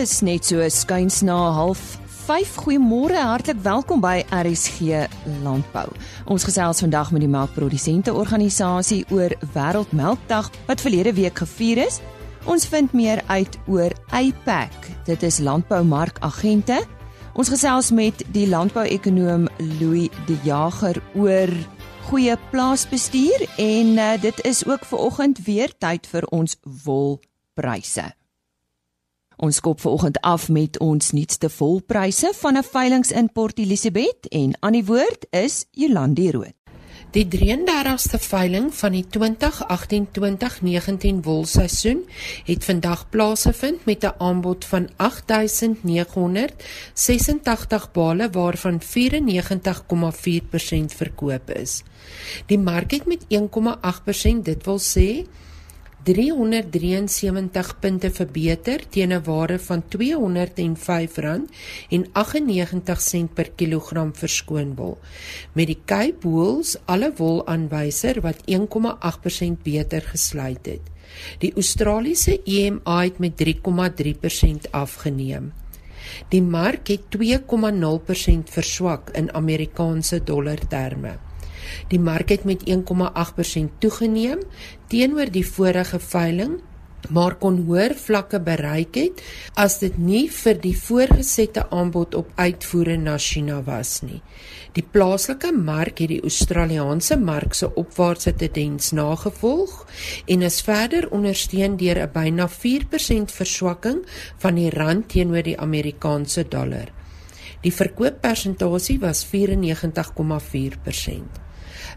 Dis net so skuins na 05:30. Goeiemôre, hartlik welkom by RSG Landbou. Ons gesels vandag met die melkprodusente organisasie oor Wêreldmelkdag wat verlede week gevier is. Ons vind meer uit oor APAC. Dit is landboumarkagente. Ons gesels met die landbouekonoom Louis De Jager oor goeie plaasbestuur en uh, dit is ook ver oggend weer tyd vir ons wolpryse. Ons skop ver oggend af met ons nuutste volpryse van 'n veilings in Port Elizabeth en aan die woord is Jolandi Rood. Die 33ste veiling van die 2018-2019 wolseisoen het vandag plaasgevind met 'n aanbod van 8986 bale waarvan 94,4% verkoop is. Die mark het met 1,8% dit wil sê 373 punte verbeter teen 'n waarde van R205.98 per kilogram verskoon wol. Met die Cape Wools alle wol aanwyser wat 1,8% beter gesluit het. Die Australiese EMA het met 3,3% afgeneem. Die mark het 2,0% verswak in Amerikaanse dollar terme. Die mark het met 1,8% toegeneem teenoor die vorige veiling, maar kon hoër vlakke bereik het as dit nie vir die voorgesette aanbod op uitvoere na China was nie. Die plaaslike mark het die Australiese mark se opwaartse tendens nagevolg en is verder ondersteun deur 'n byna 4% verswakking van die rand teenoor die Amerikaanse dollar. Die verkooppersentasie was 94,4%.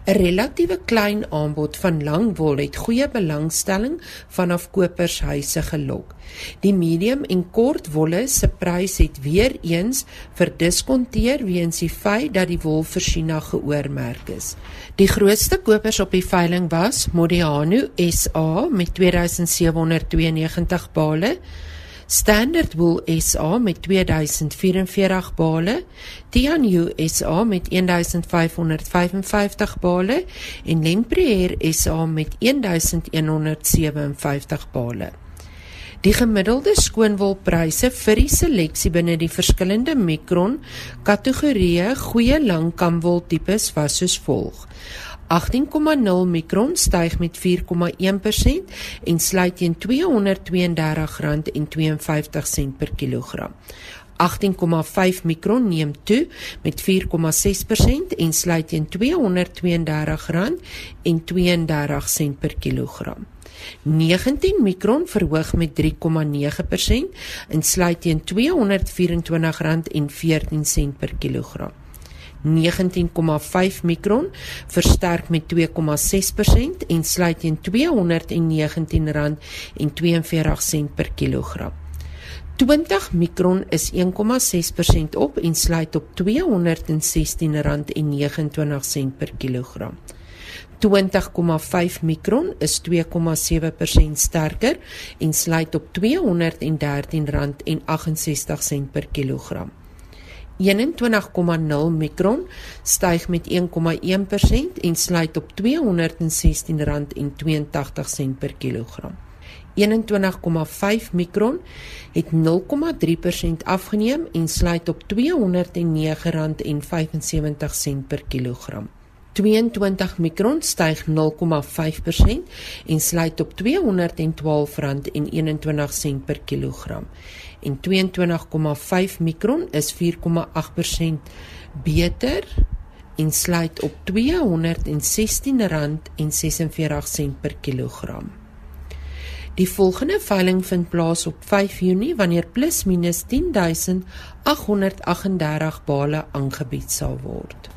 'n relatiewe klein aanbod van langwol het goeie belangstelling vanaf kopershuise gelok. Die medium en kort wolle se prys het weer eens verdiskonteer weens die feit dat die wol vir China geoormerk is. Die grootste kopers op die veiling was Modiano SA met 2792 bale, Standard Wool SA met 2044 bale, Tianyu SA met 1555 bale. En Lempriere SA met 1157 bale. Die gemiddelde skoonwolpryse vir die seleksie binne die verskillende mikron kategorieë goeie langkamwol tipes was soos volg: 18,0 mikron styg met 4,1% en sluit teen R232,52 per kilogram. 18,5 mikron neem toe met 4,6% en sluit teen R232,32 per kilogram. 19 mikron verhoog met 3,9% en sluit teen R224,14 per kilogram. 19,5 mikron versterk met 2,6% en sluit teen R219,42 per kilogram. 20 mikron is 1,6% op en sluit op R216,29 per kilogram. 20,5 mikron is 2,7% sterker en sluit op R213,68 per kilogram. 21,0 mikron styg met 1,1% en sluit op R216,82 per kilogram. 21,5 mikron het 0,3% afgeneem en sluit op R209,75 per kilogram. 22 mikron styg 0,5% en sluit op R212,21 per kilogram en 22,5 mikron is 4,8% beter en sluit op R216,46 per kilogram. Die volgende veiling vind plaas op 5 Junie wanneer plus minus 10838 bale aangebied sal word.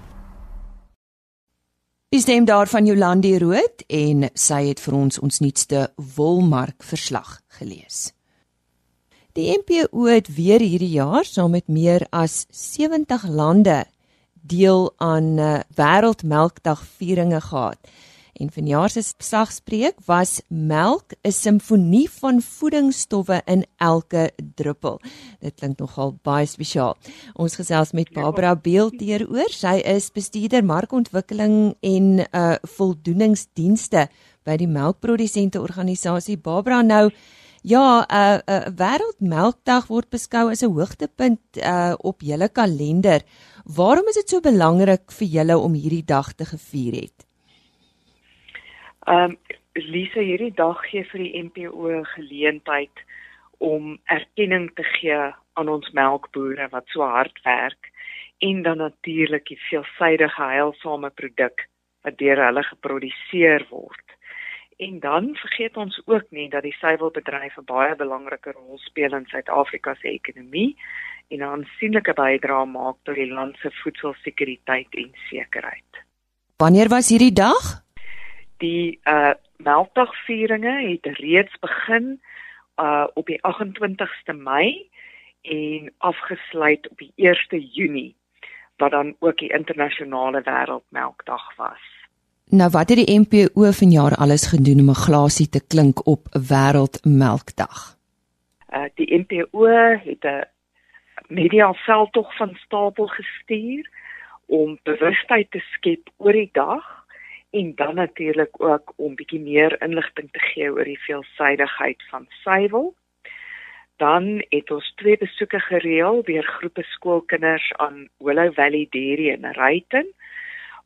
Die stem daarvan Jolandi Rood en sy het vir ons ons nuutste wolmark verslag gelees. Die NPO het weer hierdie jaar saam met meer as 70 lande deel aan uh, Wêreldmelkdag vieringe gehad. En vanjaar se sagspreek was melk 'n simfonie van voedingsstowwe in elke druppel. Dit klink nogal baie spesiaal. Ons gesels met Barbara Beeld hieroor. Sy is bestuurder markontwikkeling en uh voldoeningsdienste by die melkprodusente organisasie Barbara nou Ja, 'n uh, 'n uh, wêreldmelkdag word beskou as 'n hoogtepunt uh op julle kalender. Waarom is dit so belangrik vir julle om hierdie dag te gevier het? Ehm um, Lisa, hierdie dag gee vir die NPO geleentheid om erkenning te gee aan ons melkbore wat so hard werk en dan natuurlik die veelsidige heilsame produk wat deur hulle geproduseer word. En dan vergeet ons ook nie dat die suiwelbedryf 'n baie belangrike rol speel in Suid-Afrika se ekonomie en 'n aansienlike bydrae maak tot die land se voedselsekuriteit en sekerheid. Wanneer was hierdie dag? Die uh melkdagvieringe het reeds begin uh op die 28ste Mei en afgesluit op die 1ste Junie wat dan ook die internasionale wêreldmelkdag was. Nou wat het die NPO vanjaar alles gedoen om 'n glasie te klink op wêreldmelkdag? Uh die NPO het 'n media veldtog van stapel gestuur om bewustheid te skep oor die dag en dan natuurlik ook om bietjie meer inligting te gee oor die veelsidigheid van suiwel. Dan het ons twee besoeke gereël deur groepe skoolkinders aan Willow Valley Dairy in Ruyten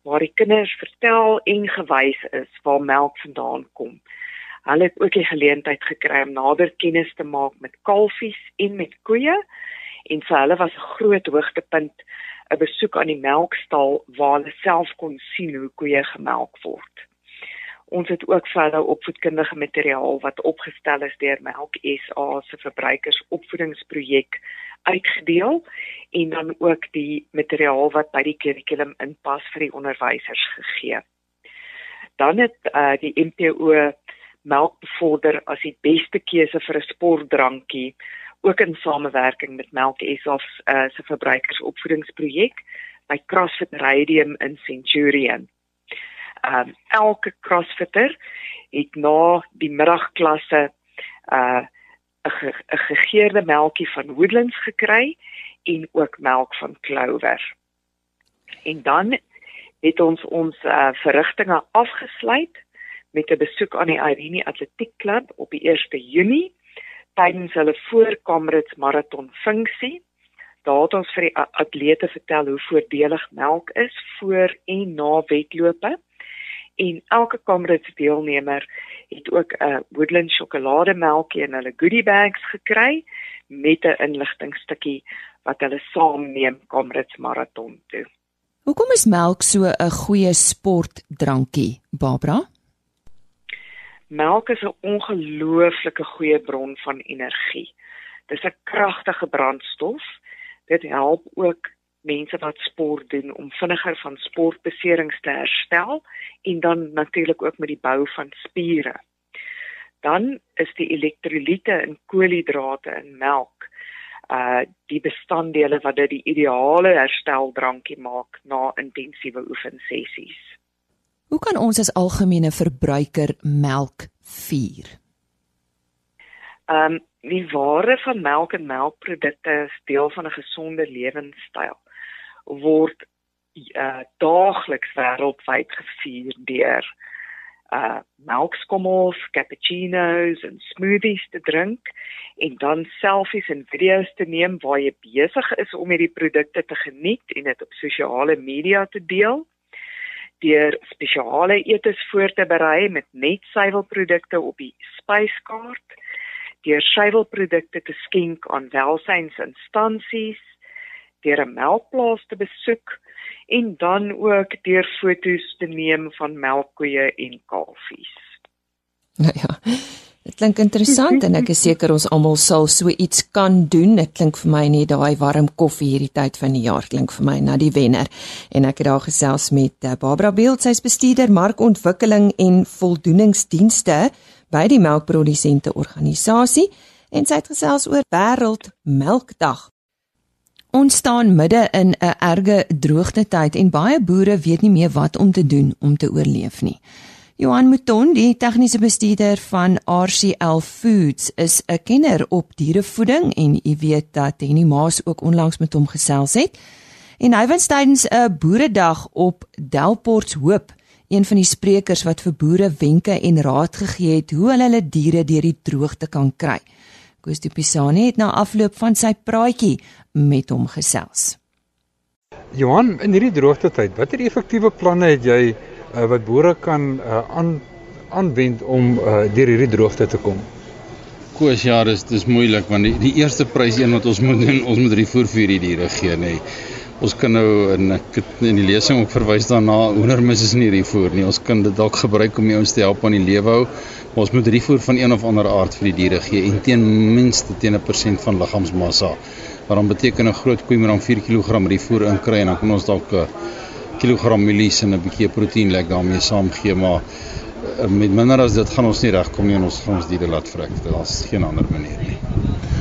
waar die kinders vertel en gewys is waar melk vandaan kom. Hulle het ook die geleentheid gekry om nader kennis te maak met kalfies en met koeie en vir hulle was 'n groot hoogtepunt 'n besoek aan die melkstal waar hulle self kon sien hoe koeie gemelk word. Ons het ook verder opvoedkundige materiaal wat opgestel is deur Melk SA se verbruikersopvoedingsprojek uitgedeel en dan ook die materiaal wat by die kurrikulum inpas vir die onderwysers gegee. Dan het uh, die MPO melk bevorder as die beste keuse vir 'n sportdrankie ook in samewerking met Melk SA uh, se verbruikersopvoedingsprojek by CrossFit Radium in Centurion. Um elke CrossFitter het na die middagklasse uh 'n ge gegeurde melkie van Woodlands gekry en ook melk van Clover. En dan het ons ons uh, verrigtinge afgesluit met 'n besoek aan die Irene Atletiek Klub op die 1 Junie tydens hulle voorkamrits maraton funksie. Daar het ons vir die atlete vertel hoe voordelig melk is voor en na wedlope. En elke kamrits deelnemer het ook 'n Woodland sjokolademelkie in hulle goodie bags gekry met 'n inligtingstukkie wat hulle saamneem kamrits maraton toe. Hoekom is melk so 'n goeie sportdrankie, Barbara? Melk is 'n ongelooflike goeie bron van energie. Dis 'n kragtige brandstof. Dit help ook mense wat sport doen om vinniger van sportbeserings te herstel en dan natuurlik ook met die bou van spiere. Dan is die elektrolyte in koolhidrate in melk uh die bestanddele wat dit die ideale hersteldrankie maak na intensiewe oefensessies. Hoe kan ons as algemene verbruiker melk vier? Ehm um, die ware van melk en melkprodukte is deel van 'n gesonde lewenstyl word uh daagliks wêreldwyd gevier deur uh melkskommels, cappuccinos en smoothies te drink en dan selfies en video's te neem waar jy besig is om hierdie produkte te geniet en dit op sosiale media te deel. Deur spesiale etes voor te berei met net suiwelprodukte op die spyskaart, deur suiwelprodukte te skenk aan welsynsinstansies, deur 'n melkplaas te besoek en dan ook deur foto's te neem van melkkoeie en kalfies. Nou ja. Dit klink interessant en ek is seker ons almal sal so iets kan doen. Dit klink vir my nie daai warm koffie hierdie tyd van die jaar klink vir my na die wenner. En ek het daar gesels met eh, Barbara Beeld, sy's bestuurder markontwikkeling en voldoeningsdienste by die melkprodusente organisasie en sy het gesels oor wêreldmelkdag. Ons staan midde in 'n erge droogte tyd en baie boere weet nie meer wat om te doen om te oorleef nie. Johan Mouton, die tegniese bestuurder van RCL Foods, is 'n kenner op dierevoeding en u weet dat Henny Maas ook onlangs met hom gesels het. En hy was tydens 'n boeredag op Delports Hoop een van die sprekers wat vir boere wenke en raad gegee het hoe hulle hulle diere deur die droogte kan kry. Koos de Pisani het na afloop van sy praatjie met hom gesels. Johan, in hierdie droogte tyd, watter effektiewe planne het jy uh, wat boere kan uh, aan aanwend om uh, deur hierdie droogte te kom? Koos, ja, dis dis moeilik want die, die eerste prys een wat ons moet doen, ons moet voer vir hierdie diere gee, nê. Nee. Ons kan nou in ek het in die lesing ook verwys daarna hoendermis is nie voer nie. Ons kan dit dalk gebruik om die ouens te help aan die lewe hou. Maar ons moet voer van een of ander aard vir die diere gee en teen minste teen 'n persent van liggaamsmassa. Wat dan beteken 'n groot koei moet dan 4 kg voer inkry en dan kan ons dalk 'n kilogram mielies en 'n bietjie proteïen lek daarmee saam gee, maar Eh, met minder as dit gaan ons nie regkom nie en ons gaan ons diere laat vrek. Daar's geen ander manier nie.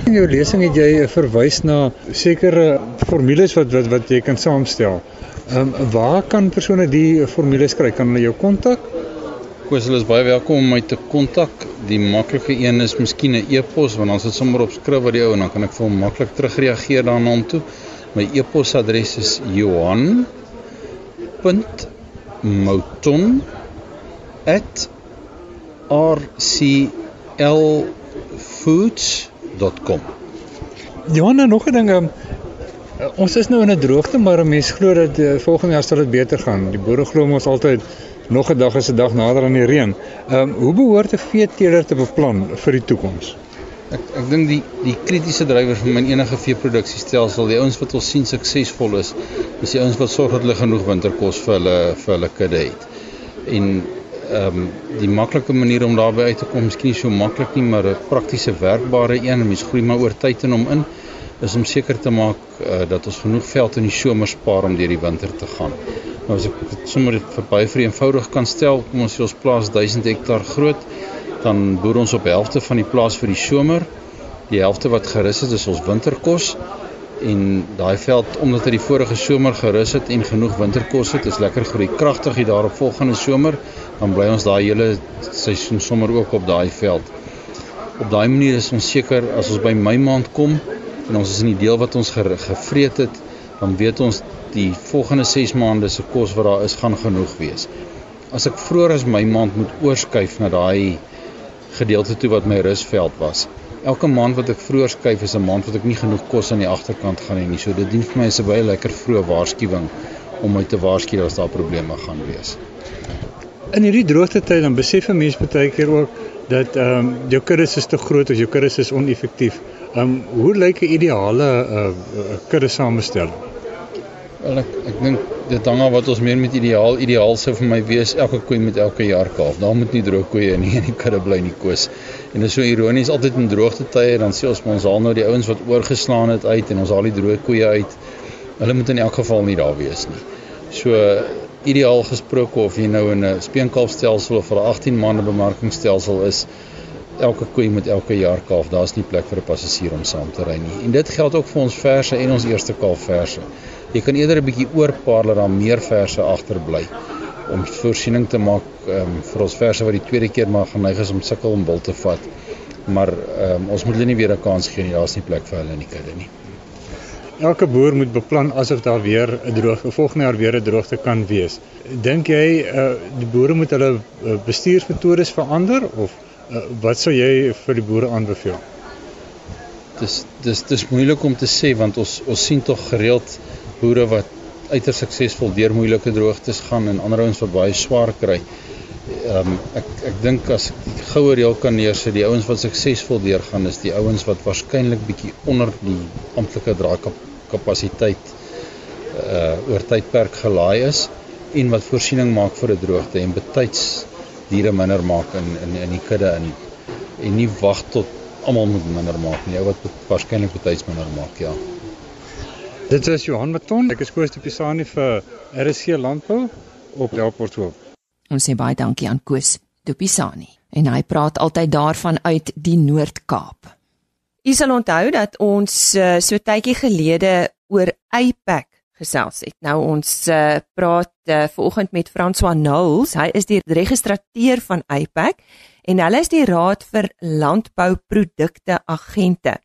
In jou lesing het jy verwys na sekere formules wat wat wat jy kan saamstel. Ehm um, waar kan persone die formules kry? Kan hulle jou kontak? Koos hulle is baie welkom om my te kontak. Die maklike een is miskien 'n e-pos want dan sit sommer op skryf wat die ou en dan kan ek vir hom maklik terugreageer daarna om toe. My e-posadres is johan.mouton@ rclfoods.com. Johanna, nog 'n ding, um, ons is nou in 'n droogte, maar 'n mens glo dat uh, volgende jaar sal dit beter gaan. Die boere glo mos altyd nog 'n dag is 'n dag nader aan die reën. Ehm um, hoe behoort 'n veeteeler te beplan vir die toekoms? Ek ek dink die die kritiese drywer vir my enige veeproduksiestelsel, die ouens wat ons sien suksesvol is, is die ouens wat sorg dat hulle genoeg winterkos vir hulle vir hulle kudde het. En ehm um, die maklike manier om daarby uit te kom, miskien nie so maklik nie, maar 'n praktiese werkbare een, mens groei maar oor tyd in hom in, is om seker te maak uh, dat ons genoeg veld in die somer spaar om deur die winter te gaan. Nou as ek dit sommer vir baie vir eenvoudig kan stel, kom ons sê ons plaas 1000 hektaar groot, dan boer ons op helfte van die plaas vir die somer. Die helfte wat gerus is, is ons winterkos en daai veld omdat dit die vorige somer gerus het en genoeg winterkos het, is lekker groei kragtig hier daarop volgende somer dan bly ons daai hele seisoen sommer ook op daai veld. Op daai manier is ons seker as ons by Mei maand kom en ons is in die deel wat ons gevreet het, dan weet ons die volgende 6 maande se kos wat daar is gaan genoeg wees. As ek vroeër as Mei maand moet oorskuif na daai gedeelte toe wat my rusveld was. Elke maand wat ek vroeër skuif is 'n maand wat ek nie genoeg kos aan die agterkant gaan hê nie. So dit dien vir my as 'n baie lekker vroeë waarskuwing om my te waarsku as daar probleme gaan wees. In hierdie droogte tyd dan besef 'n mens baie keer ook dat ehm um, jou kudde is te groot of jou kudde is oneffektief. Ehm um, hoe lyk 'n ideale uh, kudde samestelling? Wel ek ek dink dit hang af wat ons meer met ideaal ideaal sou vir my wees elke koei met elke jaar kalf. Daar moet nie droë koeie nie in die kudde bly nie koes. En dit is so ironies altyd in droogte tye dan sê ons ons haal nou die ouens wat oorgeslaan het uit en ons haal die droë koeie uit. Hulle moet in elk geval nie daar wees nie. So ideaal gesproke of jy nou in 'n speenkalfstelsel of 'n 18 maande bemarkingsstelsel is elke koei met elke jaar kalf. Daar's nie plek vir 'n passasier om saam te ry nie. En dit geld ook vir ons verse en ons eerste kalfverse. Jy kan eerder 'n bietjie oorpaar dat daar meer verse agterbly om voorsiening te maak um, vir ons verse wat die tweede keer maar geneig is om sukkel om wil te vat. Maar um, ons moet hulle nie weer 'n kans gee nie. Daar's nie plek vir hulle in die kudde nie. Elke boer moet beplan asof daar weer 'n droogte volgende jaar weer 'n droogte kan wees. Dink jy uh, die boere moet hulle uh, bestuursmetodes verander of uh, wat sou jy vir die boere aanbeveel? Dis dis dis moeilik om te sê want ons ons sien tog gereeld boere wat uiters suksesvol deur moeilike droogtes gaan en ander ouens wat baie swaar kry. Ehm um, ek ek dink as ek goue reël kan neersit, die ouens wat suksesvol deurgaan is die ouens wat waarskynlik bietjie onder die amptelike draakap kapasiteit uh oor tydperk gelaai is en wat voorsiening maak vir 'n droogte en betyds diere minder maak in in in die kudde in en nie wag tot almal moet minder maak nie, ou wat waarskynlik betyds minder maak, ja. Dit is Johan Maton, ek is Koos de Pisani vir RSC Landbou op Delport Hoop. Ons sê baie dankie aan Koos de Pisani en hy praat altyd daarvan uit die Noord-Kaap. Jy sal onthou dat ons uh, so tydjie gelede oor APAC gesels het. Nou ons uh, praat uh, vanoggend met François Knowles. Hy is die registrateur van APAC en hulle is die Raad vir Landbouprodukte Agente.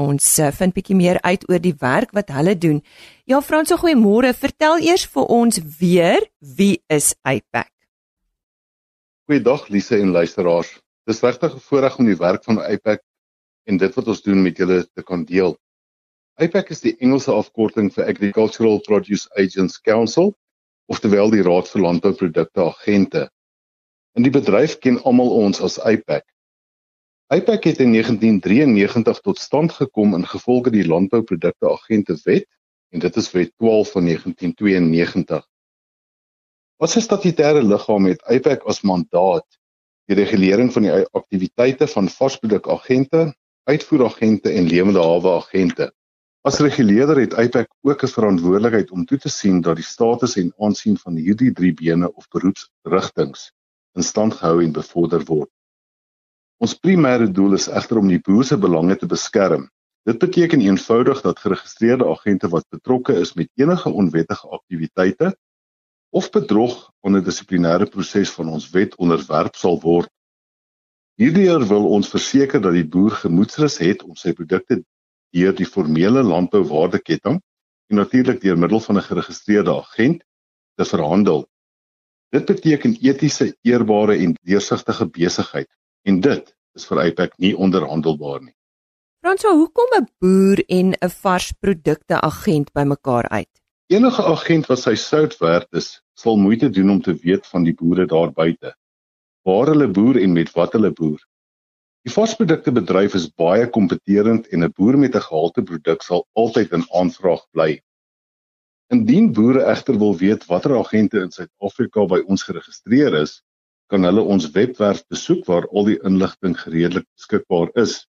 Ons uh, vind bietjie meer uit oor die werk wat hulle doen. Ja François, goeiemôre. Vertel eers vir ons weer wie is APAC? Goeiedag Lise en luisteraars. Dis regtig 'n voorreg om die werk van APAC en dit wat ons doen met julle te kan deel. APAC is die Engelse afkorting vir Agricultural Produce Agents Council, oftewel die Raad vir Landbouprodukte Agente. In die bedryf ken almal ons as APAC. APAC het in 1993 tot stand gekom in gevolge die Landbouprodukte Agente Wet en dit is Wet 12 van 1992. Wat 'n statutêre liggaam het APAC as mandaat die regulering van die aktiwiteite van varsprodukagente, uitvoeragente en lewende hawe agente. As reguleerder het APAC ook 'n verantwoordelikheid om toe te sien dat die status en aansien van hierdie drie bene of beroepsrigtinge in stand gehou en bevorder word. Ons primêre doel is egter om die boer se belange te beskerm. Dit beteken eenvoudig dat geregistreerde agente wat betrokke is met enige onwettige aktiwiteite of bedrog onder dissiplinêre proses van ons wet onderwerp sal word. Hierdeur wil ons verseker dat die boer gemoedsrus het om sy produkte deur die formele landbouwaardeketting en natuurlik deur middel van 'n geregistreerde agent te verhandel. Dit beteken etiese, eerbare en deursigtige besigheid en dit is vir APAC nie onderhandelbaar nie. Franswa, hoekom 'n boer en 'n varsprodukte agent bymekaar uit? Enige agent wat sy sout werd is, sal moeite doen om te weet van die boere daar buite. Waar hulle boer en met wat hulle boer. Die varsprodukte bedryf is baie kompeterend en 'n boer met 'n gehalte produk sal altyd in aanvraag bly. Indien boere egter wil weet watter agente in Suid-Afrika by ons geregistreer is, kan hulle ons webwerf besoek waar al die inligting redelik beskikbaar is.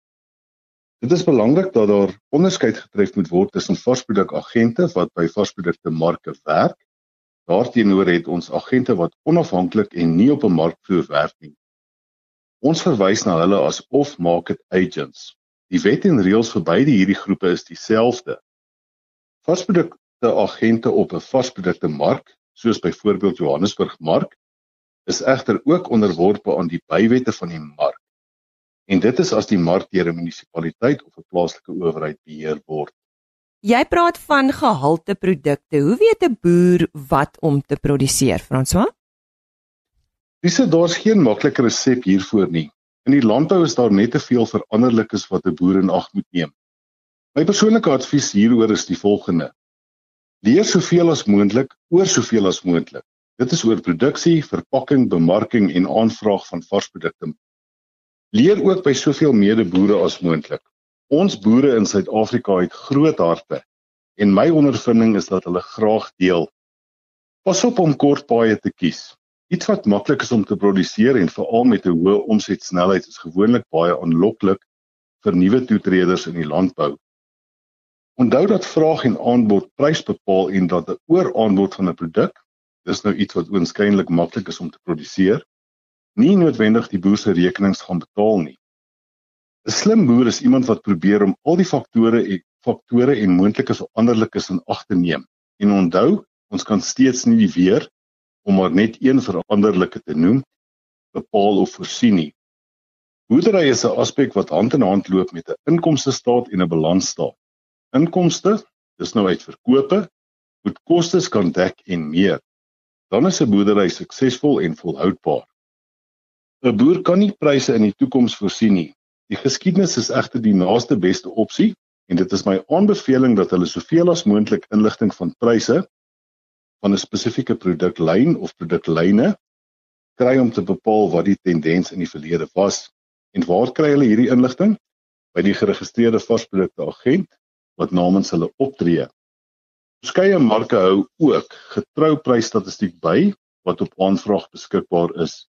Dit is belangrik dat daar onderskeid getref moet word tussen varsprodukagente wat by varsprodukte marke werk. Daarteenoor het ons agente wat onafhanklik en nie op 'n markvloer werk nie. Ons verwys na hulle as off-market agents. Die wet en reëls vir beide hierdie groepe is dieselfde. Varsprodukte agente op 'n varsprodukte mark, soos byvoorbeeld Johannesburg mark, is egter ook onderworpe aan die bywette van die mark en dit is as die mark deur 'n munisipaliteit of 'n plaaslike owerheid beheer word. Jy praat van gehalte produkte. Hoe weet 'n boer wat om te produseer, François? Dis daar's geen maklike resep hiervoor nie. In die landbou is daar net te veel veranderlikes wat 'n boer in ag moet neem. My persoonlike advies hieroor is die volgende: Leer soveel as moontlik oor soveel as moontlik. Dit is oor produksie, verpakking, bemarking en aanvraag van varsprodukte Leer ook by soveel medeboere as moontlik. Ons boere in Suid-Afrika het groot harte en my ondervinding is dat hulle graag deel. Pas op om kort paaie te kies. Iets wat maklik is om te produseer en veral met 'n hoë omsetsnelheid is gewoonlik baie aanloklik vir nuwe toetreders in die landbou. Onthou dat vraag en aanbod prys bepaal en dat 'n ooraanbod van 'n produk, dis nou iets wat oënskynlik maklik is om te produseer, nie noodwendig die boer se rekenings gaan betaal nie. 'n Slim boer is iemand wat probeer om al die faktore en faktore en moontlike veranderlikes in ag te neem. En onthou, ons kan steeds nie die weer om maar net een veranderlike te noem bepaal of voorsien nie. Boerdery is 'n aspek wat hand in hand loop met 'n inkomste staat en 'n balansstaat. Inkomste, dis nou uit verkope, moet kostes kan dek en meer. Dan is 'n boerdery suksesvol en volhoubaar. 'n Boer kan nie pryse in die toekoms voorsien nie. Die geskiedenis is egter die naaste beste opsie en dit is my aanbeveling dat hulle soveel as moontlik inligting van pryse van 'n spesifieke produklyn of produklyne kry om te bepaal wat die tendens in die verlede was. En waar kry hulle hierdie inligting? By die geregistreerde varsprodukte agent wat namens hulle optree. Verskeie marke hou ook getrou prysstatistiek by wat op aanvraag beskikbaar is.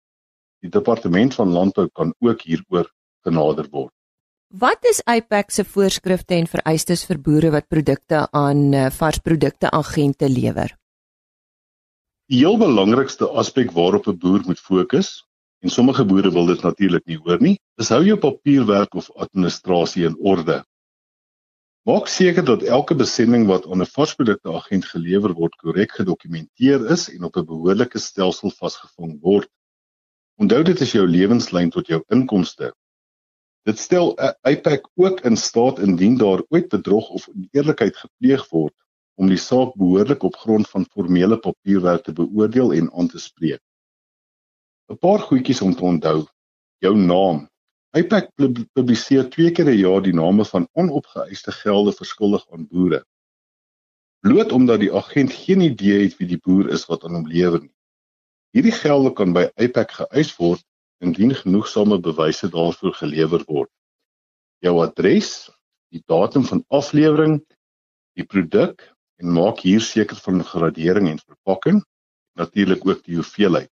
Die departement van landbou kan ook hieroor genader word. Wat is IPAC se voorskrifte en vereistes vir boere wat produkte aan eh, varsprodukte agente lewer? Die heel belangrikste aspek waarop 'n boer moet fokus, en sommige boere wil dit natuurlik nie hoor nie, is hou jou papierwerk of administrasie in orde. Maak seker dat elke besending wat aan 'n varsprodukte agent gelewer word korrek gedokumenteer is en op 'n behoorlike stelsel vasgevang word. Onthou dit is jou lewenslyn tot jou inkomste. Dit stel 'n IPAC ook in staat indien daar ooit bedrog of oneerlikheid gepleeg word om die saak behoorlik op grond van formele papierwerk te beoordeel en aan te spreek. 'n Paar goedjies om te onthou. Jou naam. IPAC publiseer twee keer 'n jaar die name van onopgeëiste gelde verskuldig aan boere. Bloot omdat die agent geen idee het wie die boer is wat aan hom lewer nie. Hierdie gelde kan by IPAC geëis word indien genoegsame bewyse daarvoor gelewer word. Jou adres, die datum van aflewering, die produk en maak hier seker van gradering en verpakking, natuurlik ook die hoeveelheid.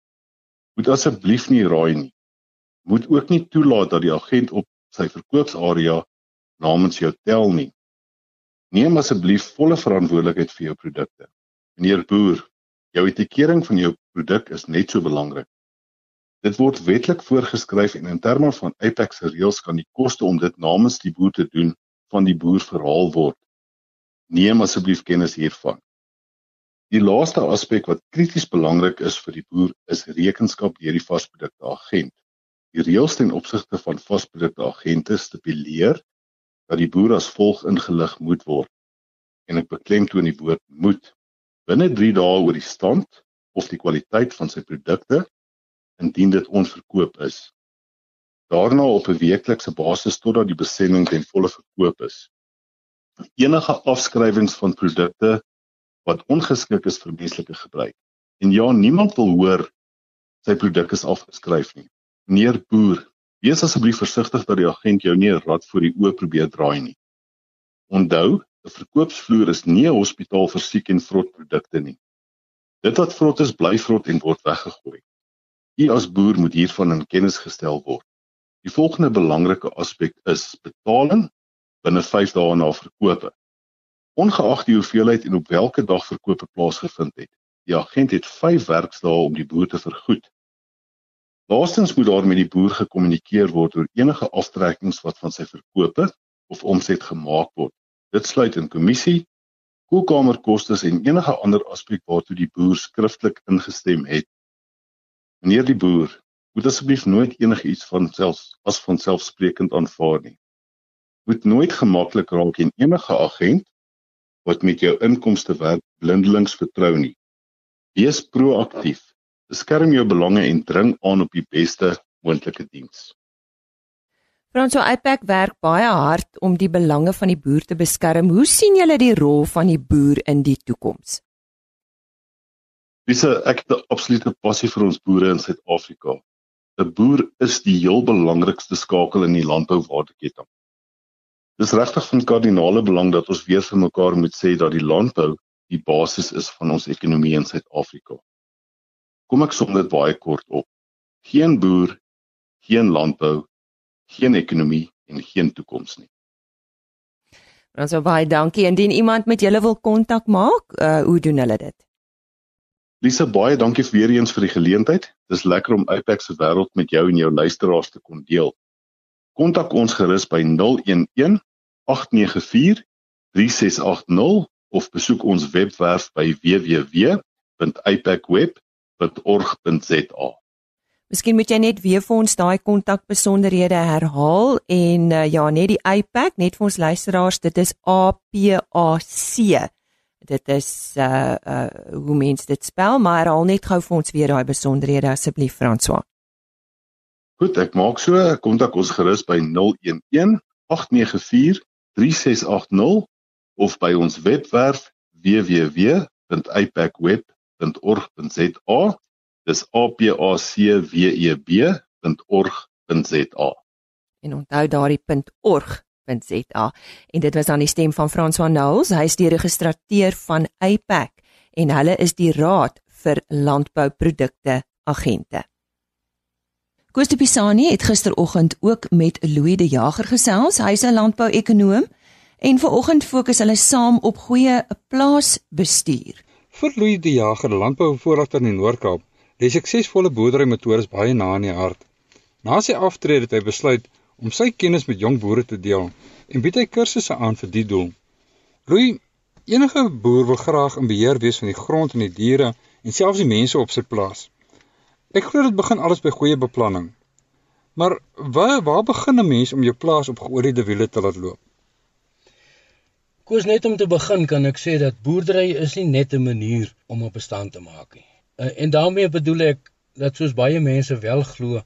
Moet asseblief nie raai nie. Moet ook nie toelaat dat die agent op sy verkoopsarea namens jou tel nie. Neem asseblief volle verantwoordelikheid vir jou produkte. Meneer Boer, jou etikering van jou produk is net so belangrik. Dit word wetlik voorgeskryf en in terme van Apex se reëls kan die koste om dit namens die boer te doen van die boer verhaal word. Neem asseblief kennis hiervan. Die laaste aspek wat krities belangrik is vir die boer is rekenskap deur die vasprodukte agent. Die reëls ten opsigte van vasprodukte agente stipuleer dat die boer as volg ingelig moet word. En ek beklemtoon die woord moet binne 3 dae oor die stand of die kwaliteit van sy produkte indien dit onverkoop is. Daarna op 'n weeklikse basis totdat die besending ten volle verkoop is enige afskrywings van produkte wat ongeskik is vir menslike gebruik. En ja, niemand wil hoor sy produk is afgeskryf nie. Meneer boer, wees asseblief versigtig dat die agent jou nie 'n rad voor die oë probeer draai nie. Onthou, 'n verkoopsvloer is nie 'n hospitaal vir siek en vrot produkte nie. Dit wat vrot is, bly vrot en word weggegooi. U as boer moet hiervan in kennis gestel word. Die volgende belangrike aspek is betaling binne 5 dae na verkope. Ongeag die hoeveelheid en op watter dag verkope plaasgevind het, die agent het 5 werksdae om die boer te vergoed. Laastens moet daar met die boer gekommunikeer word oor enige aftrekkings wat van sy verkope of omset gemaak word. Dit sluit in kommissie, koelkamerkoste en enige ander aspek waartoe die boer skriftelik ingestem het. Meneer die boer, moet asseblief nooit enigiets van selfs as van selfsprekend aanvaar nie moet nooit gemaklik raak en enige agent wat met jou inkomste werk blindelings vertrou nie. Wees proaktief. Beskerm jou belange en dring aan op die beste moontlike diens. Franso iPack werk baie hard om die belange van die boer te beskerm. Hoe sien julle die rol van die boer in die toekoms? Dis ek het 'n absolute passie vir ons boere in Suid-Afrika. 'n Boer is die heel belangrikste skakel in die landbouwaardeketting. Dis regtig van kardinale belang dat ons weer vir mekaar moet sê dat die landbou die basis is van ons ekonomie in Suid-Afrika. Kom ek som dit baie kort op. Geen boer, geen landbou, geen ekonomie en geen toekoms nie. Ons so baie dankie. Indien iemand met julle wil kontak maak, uh, hoe doen hulle dit? Lisa, baie dankie weer eens vir die geleentheid. Dis lekker om Apex se wêreld met jou en jou luisteraars te kon deel. Kontak ons gerus by 011 0891-3680 of besoek ons webwerf by www.ipacweb.org.za. Miskien moet jy net weer vir ons daai kontakbesonderhede herhaal en uh, ja, net die iPack, net vir ons luisteraars, dit is A P A C. Dit is uh uh hoe mens dit spel, maar herhaal net gou vir ons weer daai besonderhede asseblief François. Goed, ek maak so, kontak ons gerus by 011 894 3680 of by ons webwerf www.ipacweb.org.za. Dis a p a c w e b.org.za. En onthou daardie .org.za en dit was aan die stem van François Nouls, hy is die registreer van IPAC en hulle is die raad vir landbouprodukte agente. Koos de Pisani het gisteroggend ook met Louis de Jager gesels. Hy's 'n landbouekonoom en vanoggend fokus hulle saam op goeie plaasbestuur. Vir Louis de Jager, landbouvoorligter in die Noord-Kaap, lê suksesvolle boerderymetodes baie na in die hart. Na sy aftrede het hy besluit om sy kennis met jong boere te deel en bied hy kursusse aan vir die doel. Louis, enige boer wil graag in beheer wees van die grond en die diere en selfs die mense op sy plaas. Ek glo dit begin alles by goeie beplanning. Maar waar waar begin 'n mens om jou plaas op geoordeelde wiele te laat loop? Koos net om te begin kan ek sê dat boerdery is nie net 'n manier om op bestaan te maak nie. Uh, en daarmee bedoel ek dat soos baie mense wel glo,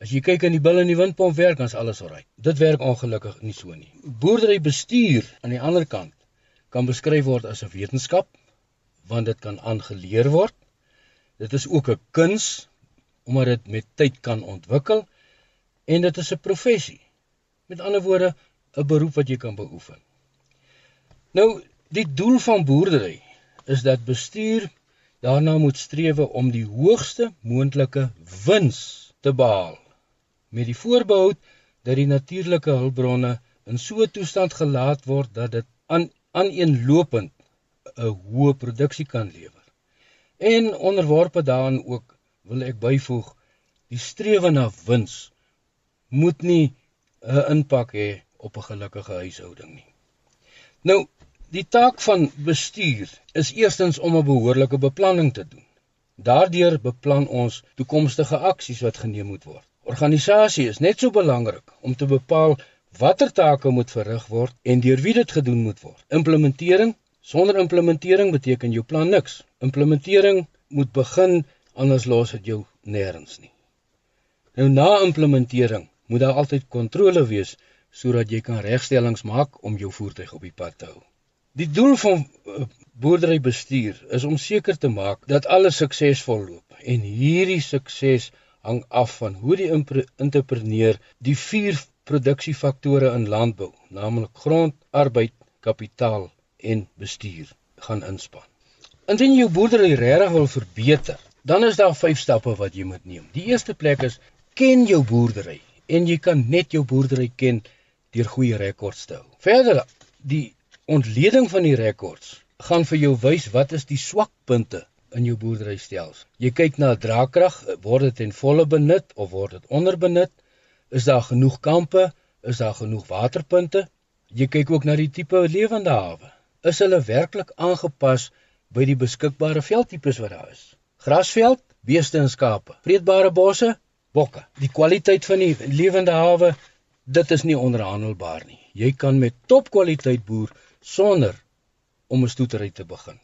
as jy kyk in die bil en die windpomp werk, dan's alles oukei. Dit werk ongelukkig nie so nie. Boerdery bestuur aan die ander kant kan beskryf word as 'n wetenskap want dit kan aangeleer word. Dit is ook 'n kuns omdat dit met tyd kan ontwikkel en dit is 'n professie. Met ander woorde, 'n beroep wat jy kan beoefen. Nou, die doel van boerdery is dat bestuur daarna moet streef om die hoogste moontlike wins te behaal met die voorbehou dat die natuurlike hulpbronne in so 'n toestand gelaat word dat dit aan aaneenlopend 'n hoë produksie kan lewer. En onderworpe daaraan ook wil ek byvoeg, die strewe na wins moet nie 'n impak hê op 'n gelukkige huishouding nie. Nou, die taak van bestuur is eerstens om 'n behoorlike beplanning te doen. Daardeur beplan ons toekomstige aksies wat geneem moet word. Organisasie is net so belangrik om te bepaal watter take moet verrig word en deur wie dit gedoen moet word. Implementering sonder implementering beteken jou plan niks. Implementering moet begin anders los dit jou nêrens nie. Nou na implementering moet daar altyd kontrole wees sodat jy kan regstellings maak om jou voertuig op die pad te hou. Die doel van uh, boerderybestuur is om seker te maak dat alles suksesvol loop en hierdie sukses hang af van hoe die entrepreneur die vier produksiefaktore in landbou, naamlik grond, arbeid, kapitaal en bestuur gaan inspann. Indien jy jou boerdery regtig wil verbeter, dan is daar 5 stappe wat jy moet neem. Die eerste plek is ken jou boerdery en jy kan net jou boerdery ken deur goeie rekords te hou. Verder, die ontleding van die rekords gaan vir jou wys wat is die swakpunte in jou boerderystelsel. Jy kyk na draagkrag, word dit ten volle benut of word dit onderbenut? Is daar genoeg kampe? Is daar genoeg waterpunte? Jy kyk ook na die tipe lewende hawe. Is hulle werklik aangepas by die beskikbare veldtipes wat daar is? Grasveld, beeste en skape. Vreedbare bosse, bokke. Die kwaliteit van die lewende hawe, dit is nie onderhandelbaar nie. Jy kan met topkwaliteit boer sonder om 'n stoetery te begin.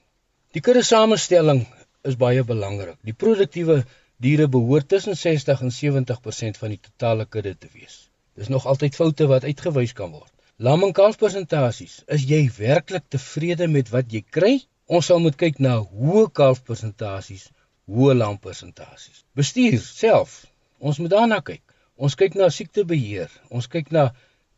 Die kudde samestelling is baie belangrik. Die produktiewe diere behoort tussen 60 en 70% van die totale kudde te wees. Dis nog altyd foute wat uitgewys kan word. Lam en kalf persentasies, is jy werklik tevrede met wat jy kry? Ons sal moet kyk na hoë kalf persentasies, hoë lam persentasies. Bestuur self, ons moet daarna kyk. Ons kyk na siektebeheer, ons kyk na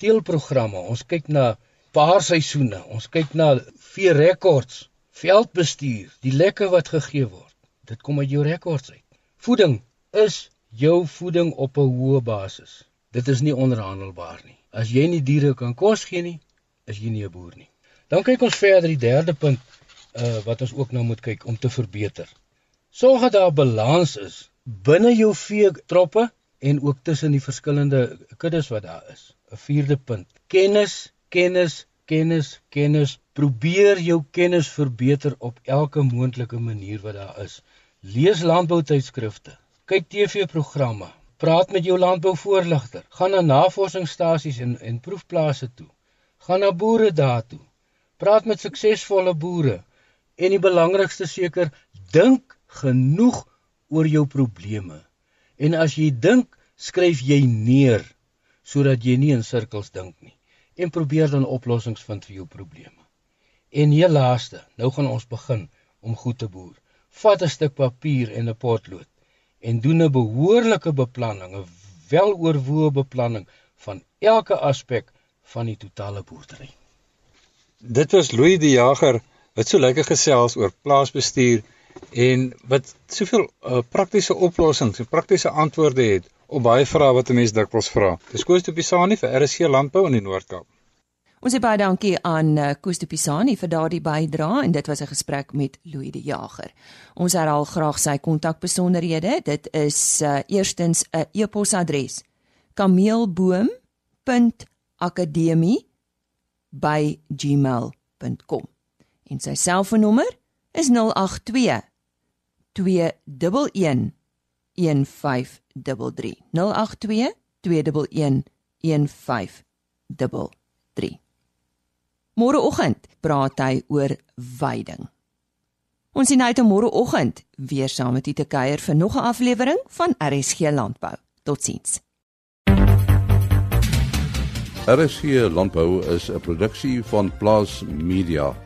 teelprogramme, ons kyk na paarseisoene, ons kyk na vee rekords, veldbestuur, die lekke wat gegee word. Dit kom uit jou rekords uit. Voeding is jou voeding op 'n hoë basis. Dit is nie onderhandelbaar nie. As jy nie diere kan kos gee nie, is jy nie 'n boer nie. Dan kyk ons verder die derde punt uh wat ons ook nou moet kyk om te verbeter. Sorg dat daar balans is binne jou vee troppe en ook tussen die verskillende kuddes wat daar is. 'n Vierde punt: kennis, kennis, kennis, kennis. Probeer jou kennis verbeter op elke moontlike manier wat daar is. Lees landboutydskrifte, kyk TV-programme, praat met jou landbouvoorligter, gaan na navorsingsstasies en en proefplase toe. Gaan na boere daartoe. Praat met suksesvolle boere en die belangrikste seker, dink genoeg oor jou probleme. En as jy dink, skryf jy neer sodat jy nie in sirkels dink nie en probeer dan oplossings vind vir jou probleme. En heel laaste, nou gaan ons begin om goed te boer vat 'n stuk papier en 'n potlood en doen 'n behoorlike beplanning, 'n weloorwoë beplanning van elke aspek van die totale boerdery. Dit was Louis die Jager wat so lekker gesels oor plaasbestuur en wat soveel uh, praktiese oplossings en praktiese antwoorde het op baie vrae wat 'n mens dikwels vra. Dis Koos de Pisani vir RSC Landbou in die Noord-Kaap. Ons sê baie dankie aan eh, Koos de Pisani vir daardie bydrae en dit was 'n gesprek met Louis de Jager. Ons herhaal graag sy kontakbesonderhede. Dit is uh, eerstens 'n e-posadres: kameelboom.akademie@gmail.com. En sy selfoonnommer is 082 211 1533 082 211 1533 Môreoggend praat hy oor wyding. Ons sien uit om môreoggend weer saam met u te kuier vir nog 'n aflewering van RSG Landbou. Totsiens. RSG Landbou is 'n produksie van Plaas Media